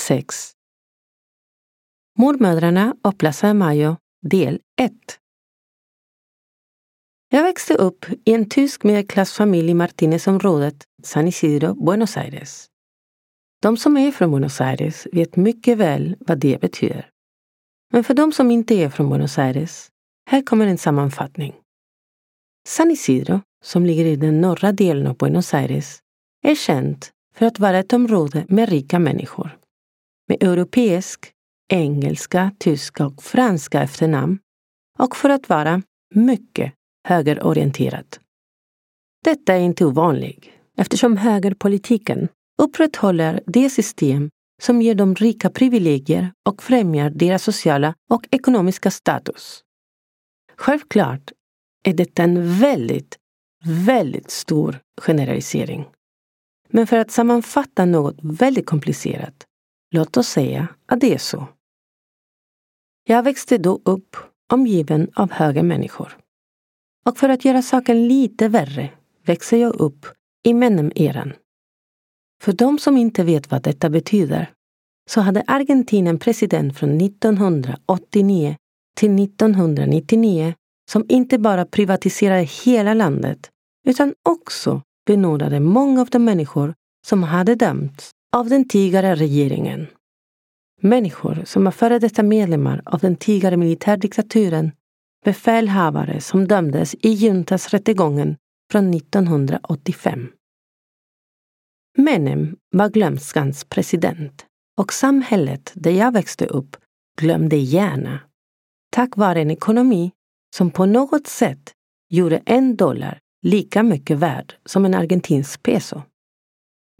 6 Mormödrarna och Plaza de Mayo del 1 Jag växte upp i en tysk medelklassfamilj i Martinezområdet, San Isidro, Buenos Aires. De som är från Buenos Aires vet mycket väl vad det betyder. Men för de som inte är från Buenos Aires, här kommer en sammanfattning. San Isidro, som ligger i den norra delen av Buenos Aires, är känt för att vara ett område med rika människor. Med europeisk, engelska, tyska och franska efternamn och för att vara mycket högerorienterat. Detta är inte ovanligt eftersom högerpolitiken upprätthåller det system som ger de rika privilegier och främjar deras sociala och ekonomiska status. Självklart är detta en väldigt, väldigt stor generalisering. Men för att sammanfatta något väldigt komplicerat, låt oss säga att det är så. Jag växte då upp omgiven av höga människor. Och för att göra saken lite värre växer jag upp i Menem-eran. För de som inte vet vad detta betyder så hade Argentina en president från 1989 till 1999 som inte bara privatiserade hela landet utan också benådade många av de människor som hade dömts av den tidigare regeringen. Människor som var före detta medlemmar av den tidigare militärdiktaturen, befälhavare som dömdes i juntas rättegången från 1985. Menem var glömskans president och samhället där jag växte upp glömde gärna. Tack vare en ekonomi som på något sätt gjorde en dollar lika mycket värd som en argentinsk peso.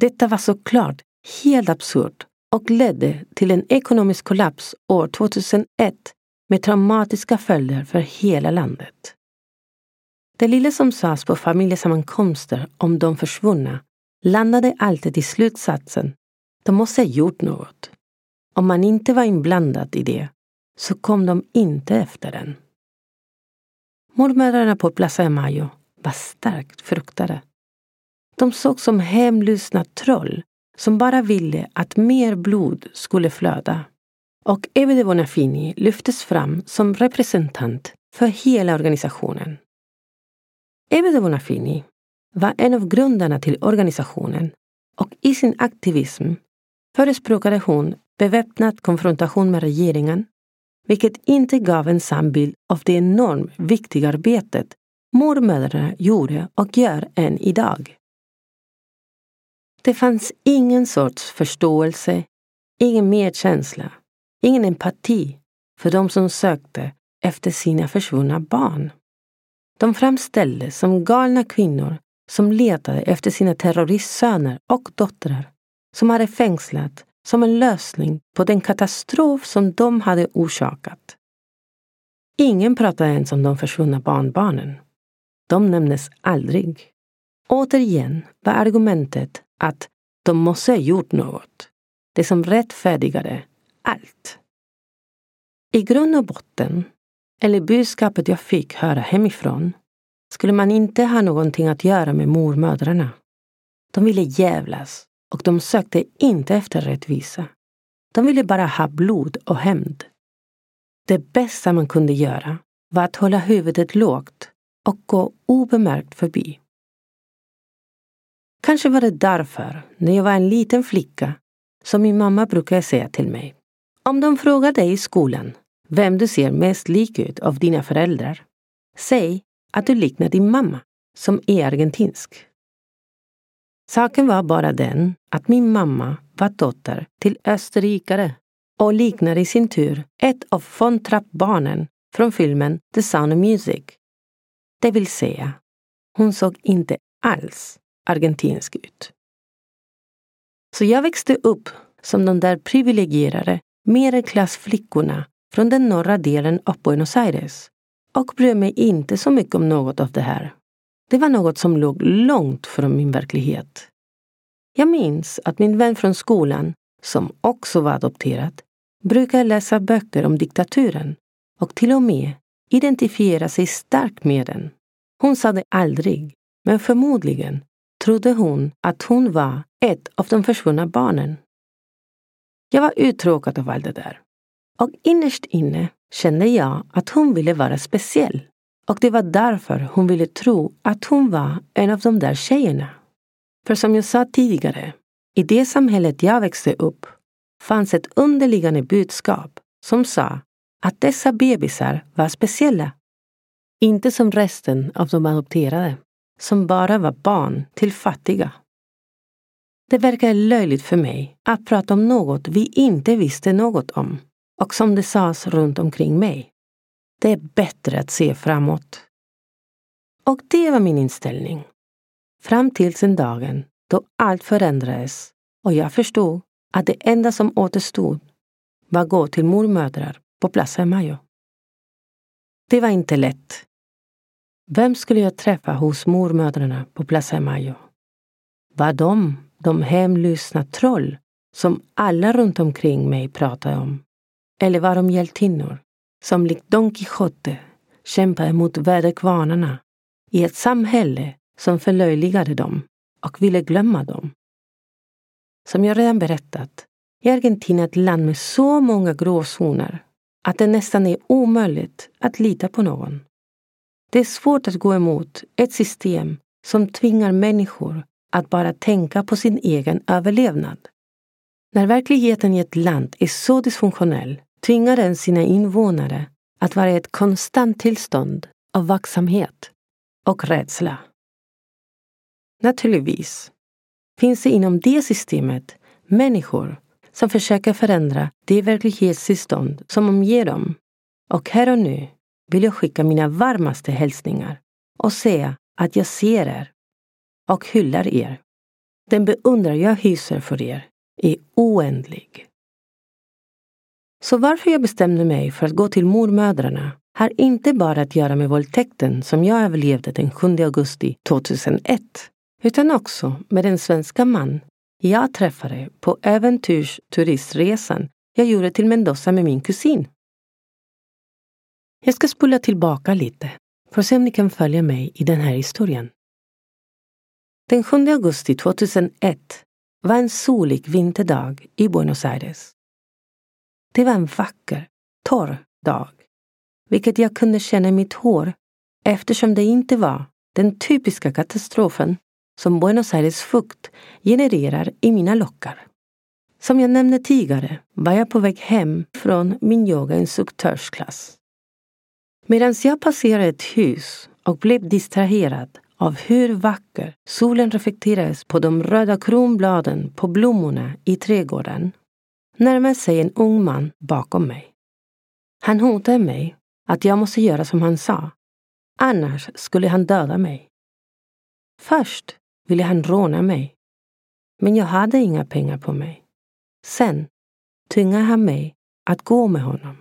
Detta var såklart helt absurt och ledde till en ekonomisk kollaps år 2001 med traumatiska följder för hela landet. Det lilla som sades på familjesammankomster om de försvunna landade alltid i slutsatsen de måste ha gjort något. Om man inte var inblandad i det så kom de inte efter den. Mormödrarna på Plaza de Mayo var starkt fruktade. De såg som hemlystna troll som bara ville att mer blod skulle flöda. Och Evide Bonafini lyftes fram som representant för hela organisationen. Evide Bonafini var en av grundarna till organisationen och i sin aktivism förespråkade hon beväpnad konfrontation med regeringen, vilket inte gav en sann bild av det enormt viktiga arbetet mormödrarna gjorde och gör än idag. Det fanns ingen sorts förståelse, ingen medkänsla, ingen empati för de som sökte efter sina försvunna barn. De framställdes som galna kvinnor som letade efter sina terroristsöner och döttrar som hade fängslat som en lösning på den katastrof som de hade orsakat. Ingen pratade ens om de försvunna barnbarnen. De nämndes aldrig. återigen var argumentet att de måste ha gjort något. Det som rättfärdigade allt. I grund och botten, eller budskapet jag fick höra hemifrån, skulle man inte ha någonting att göra med mormödrarna. De ville jävlas och de sökte inte efter rättvisa. De ville bara ha blod och hämnd. Det bästa man kunde göra var att hålla huvudet lågt och gå obemärkt förbi. Kanske var det därför, när jag var en liten flicka, som min mamma brukade säga till mig. Om de frågar dig i skolan vem du ser mest lik ut av dina föräldrar, säg att du liknar din mamma, som är argentinsk. Saken var bara den att min mamma var dotter till österrikare och liknar i sin tur ett av von Trapp-barnen från filmen The Sound of Music. Det vill säga, hon såg inte alls argentinsk ut. Så jag växte upp som de där privilegierade medelklassflickorna från den norra delen av Buenos Aires och bryr mig inte så mycket om något av det här. Det var något som låg långt från min verklighet. Jag minns att min vän från skolan, som också var adopterad, brukade läsa böcker om diktaturen och till och med identifiera sig starkt med den. Hon sa det aldrig, men förmodligen trodde hon att hon var ett av de försvunna barnen. Jag var uttråkad av allt det där. Och innerst inne kände jag att hon ville vara speciell. Och det var därför hon ville tro att hon var en av de där tjejerna. För som jag sa tidigare, i det samhället jag växte upp fanns ett underliggande budskap som sa att dessa bebisar var speciella. Inte som resten av de adopterade, som bara var barn till fattiga. Det verkar löjligt för mig att prata om något vi inte visste något om och som det sades runt omkring mig. Det är bättre att se framåt. Och det var min inställning. Fram till den dagen då allt förändrades och jag förstod att det enda som återstod var att gå till mormödrar på Plaza Mayo. Det var inte lätt. Vem skulle jag träffa hos mormödrarna på Plaza Mayo? Var de de hemlystna troll som alla runt omkring mig pratade om? Eller var de hjältinnor som likt Don Quijote kämpade mot väderkvarnarna i ett samhälle som förlöjligade dem och ville glömma dem? Som jag redan berättat är Argentina ett land med så många gråzoner att det nästan är omöjligt att lita på någon. Det är svårt att gå emot ett system som tvingar människor att bara tänka på sin egen överlevnad. När verkligheten i ett land är så dysfunktionell tvingar den sina invånare att vara i ett konstant tillstånd av vaksamhet och rädsla. Naturligtvis finns det inom det systemet människor som försöker förändra det verklighetstillstånd som omger dem. Och här och nu vill jag skicka mina varmaste hälsningar och säga att jag ser er och hyllar er. Den beundran jag hyser för er är oändlig. Så varför jag bestämde mig för att gå till mormödrarna har inte bara att göra med våldtäkten som jag överlevde den 7 augusti 2001, utan också med den svenska man jag träffade på äventyrsturistresan jag gjorde till Mendoza med min kusin. Jag ska spola tillbaka lite för att se om ni kan följa mig i den här historien. Den 7 augusti 2001 var en solig vinterdag i Buenos Aires. Det var en vacker, torr dag, vilket jag kunde känna i mitt hår eftersom det inte var den typiska katastrofen som Buenos Aires fukt genererar i mina lockar. Som jag nämnde tidigare var jag på väg hem från min yogainstruktörsklass. Medan jag passerade ett hus och blev distraherad av hur vacker solen reflekterades på de röda kronbladen på blommorna i trädgården närmade sig en ung man bakom mig. Han hotade mig att jag måste göra som han sa, annars skulle han döda mig. Först ville han råna mig, men jag hade inga pengar på mig. Sen tvingade han mig att gå med honom.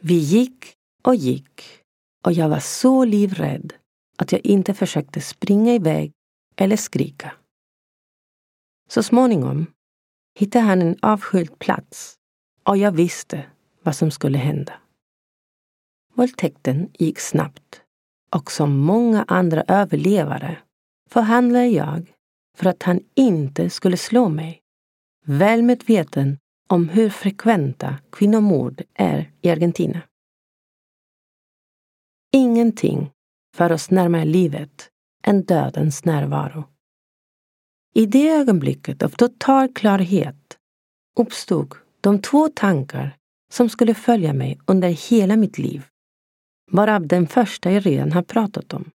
Vi gick och gick och jag var så livrädd att jag inte försökte springa iväg eller skrika. Så småningom hittade han en avskild plats och jag visste vad som skulle hända. Våldtäkten gick snabbt och som många andra överlevare förhandlade jag för att han inte skulle slå mig. Väl medveten om hur frekventa kvinnomord är i Argentina. Ingenting för oss närmare livet än dödens närvaro. I det ögonblicket av total klarhet uppstod de två tankar som skulle följa mig under hela mitt liv, varav den första jag redan har pratat om.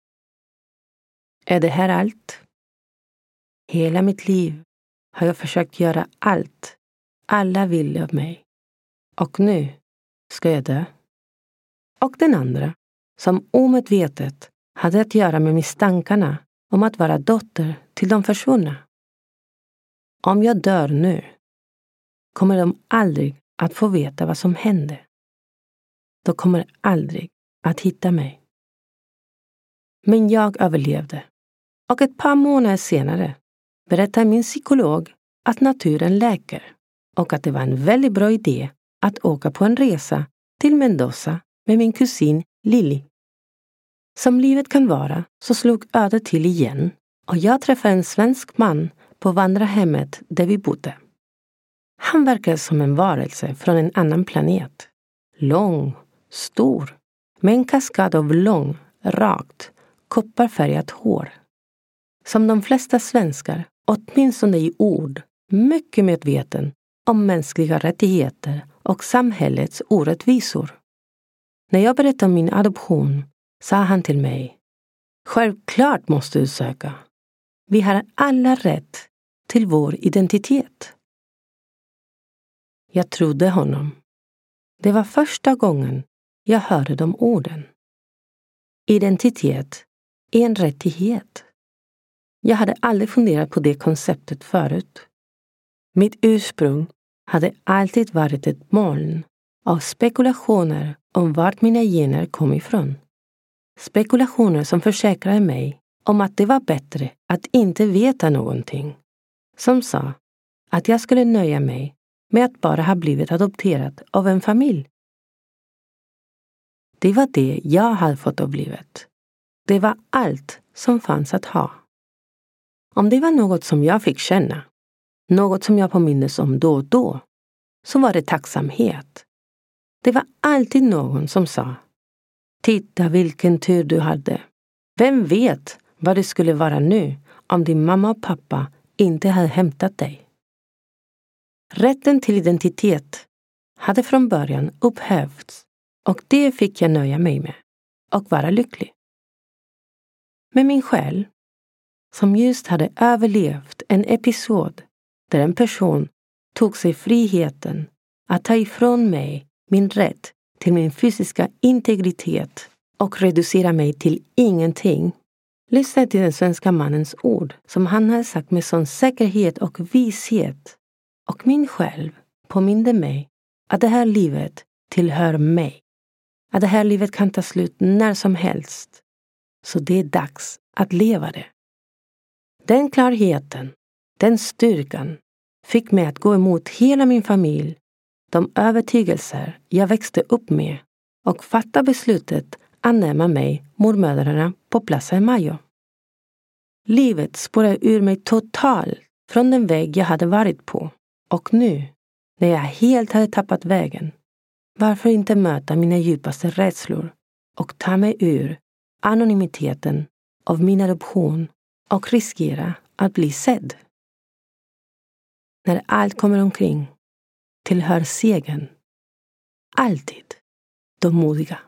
Är det här allt? Hela mitt liv har jag försökt göra allt alla vill av mig. Och nu ska jag dö. Och den andra, som omedvetet hade att göra med misstankarna om att vara dotter till de försvunna. Om jag dör nu kommer de aldrig att få veta vad som hände. De kommer aldrig att hitta mig. Men jag överlevde. Och ett par månader senare berättar min psykolog att naturen läker och att det var en väldigt bra idé att åka på en resa till Mendoza med min kusin Lili. Som livet kan vara så slog ödet till igen och jag träffade en svensk man på vandrarhemmet där vi bodde. Han verkade som en varelse från en annan planet. Lång, stor, med en kaskad av lång, rakt, kopparfärgat hår. Som de flesta svenskar, åtminstone i ord, mycket medveten om mänskliga rättigheter och samhällets orättvisor. När jag berättade om min adoption sa han till mig Självklart måste du söka. Vi har alla rätt till vår identitet. Jag trodde honom. Det var första gången jag hörde de orden. Identitet är en rättighet. Jag hade aldrig funderat på det konceptet förut. Mitt ursprung hade alltid varit ett moln av spekulationer om vart mina gener kom ifrån. Spekulationer som försäkrade mig om att det var bättre att inte veta någonting. Som sa att jag skulle nöja mig med att bara ha blivit adopterad av en familj. Det var det jag hade fått av livet. Det var allt som fanns att ha. Om det var något som jag fick känna något som jag påminnes om då och då, så var det tacksamhet. Det var alltid någon som sa Titta vilken tur du hade. Vem vet vad det skulle vara nu om din mamma och pappa inte hade hämtat dig? Rätten till identitet hade från början upphävts och det fick jag nöja mig med och vara lycklig. Men min själ, som just hade överlevt en episod där en person tog sig friheten att ta ifrån mig min rätt till min fysiska integritet och reducera mig till ingenting. Lyssna till den svenska mannens ord som han har sagt med sån säkerhet och vishet. Och min själv påminde mig att det här livet tillhör mig. Att det här livet kan ta slut när som helst. Så det är dags att leva det. Den klarheten den styrkan fick mig att gå emot hela min familj, de övertygelser jag växte upp med och fatta beslutet att närma mig mormödrarna på Plaza de Mayo. Livet spårade ur mig totalt från den väg jag hade varit på och nu, när jag helt hade tappat vägen, varför inte möta mina djupaste rädslor och ta mig ur anonymiteten av min adoption och riskera att bli sedd? när allt kommer omkring tillhör segern alltid de modiga.